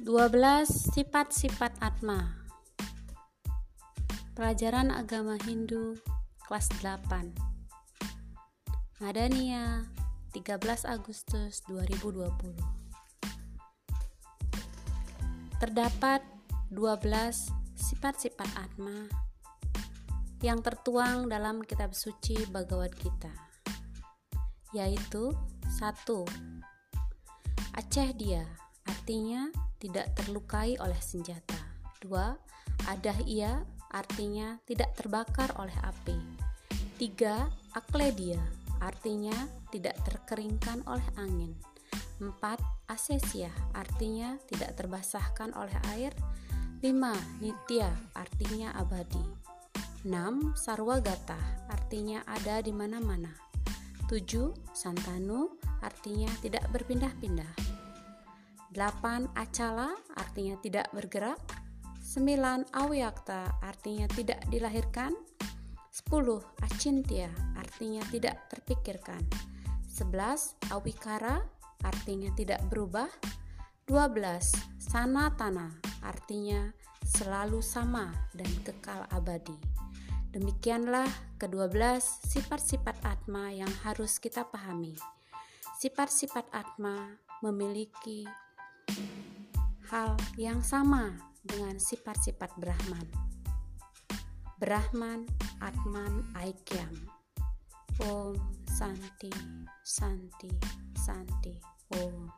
12 sifat-sifat Atma Pelajaran Agama Hindu kelas 8 Madania 13 Agustus 2020 Terdapat 12 sifat-sifat Atma yang tertuang dalam kitab suci Bhagavad Gita yaitu 1. Aceh dia artinya tidak terlukai oleh senjata. Dua, Adah ia artinya tidak terbakar oleh api. Tiga, Akledia artinya tidak terkeringkan oleh angin. Empat, Asesia artinya tidak terbasahkan oleh air. Lima, Nitya artinya abadi. Enam, Sarwagata artinya ada di mana-mana. Tujuh, Santanu artinya tidak berpindah-pindah. 8 acala artinya tidak bergerak. 9 awyakta artinya tidak dilahirkan. 10 acintya artinya tidak terpikirkan. 11 awikara artinya tidak berubah. 12 sanatana artinya selalu sama dan kekal abadi. Demikianlah ke-12 sifat-sifat Atma yang harus kita pahami. Sifat-sifat Atma memiliki hal yang sama dengan sifat-sifat Brahman. Brahman, Atman, Aikyam. Om Santi, Santi, Santi. Om.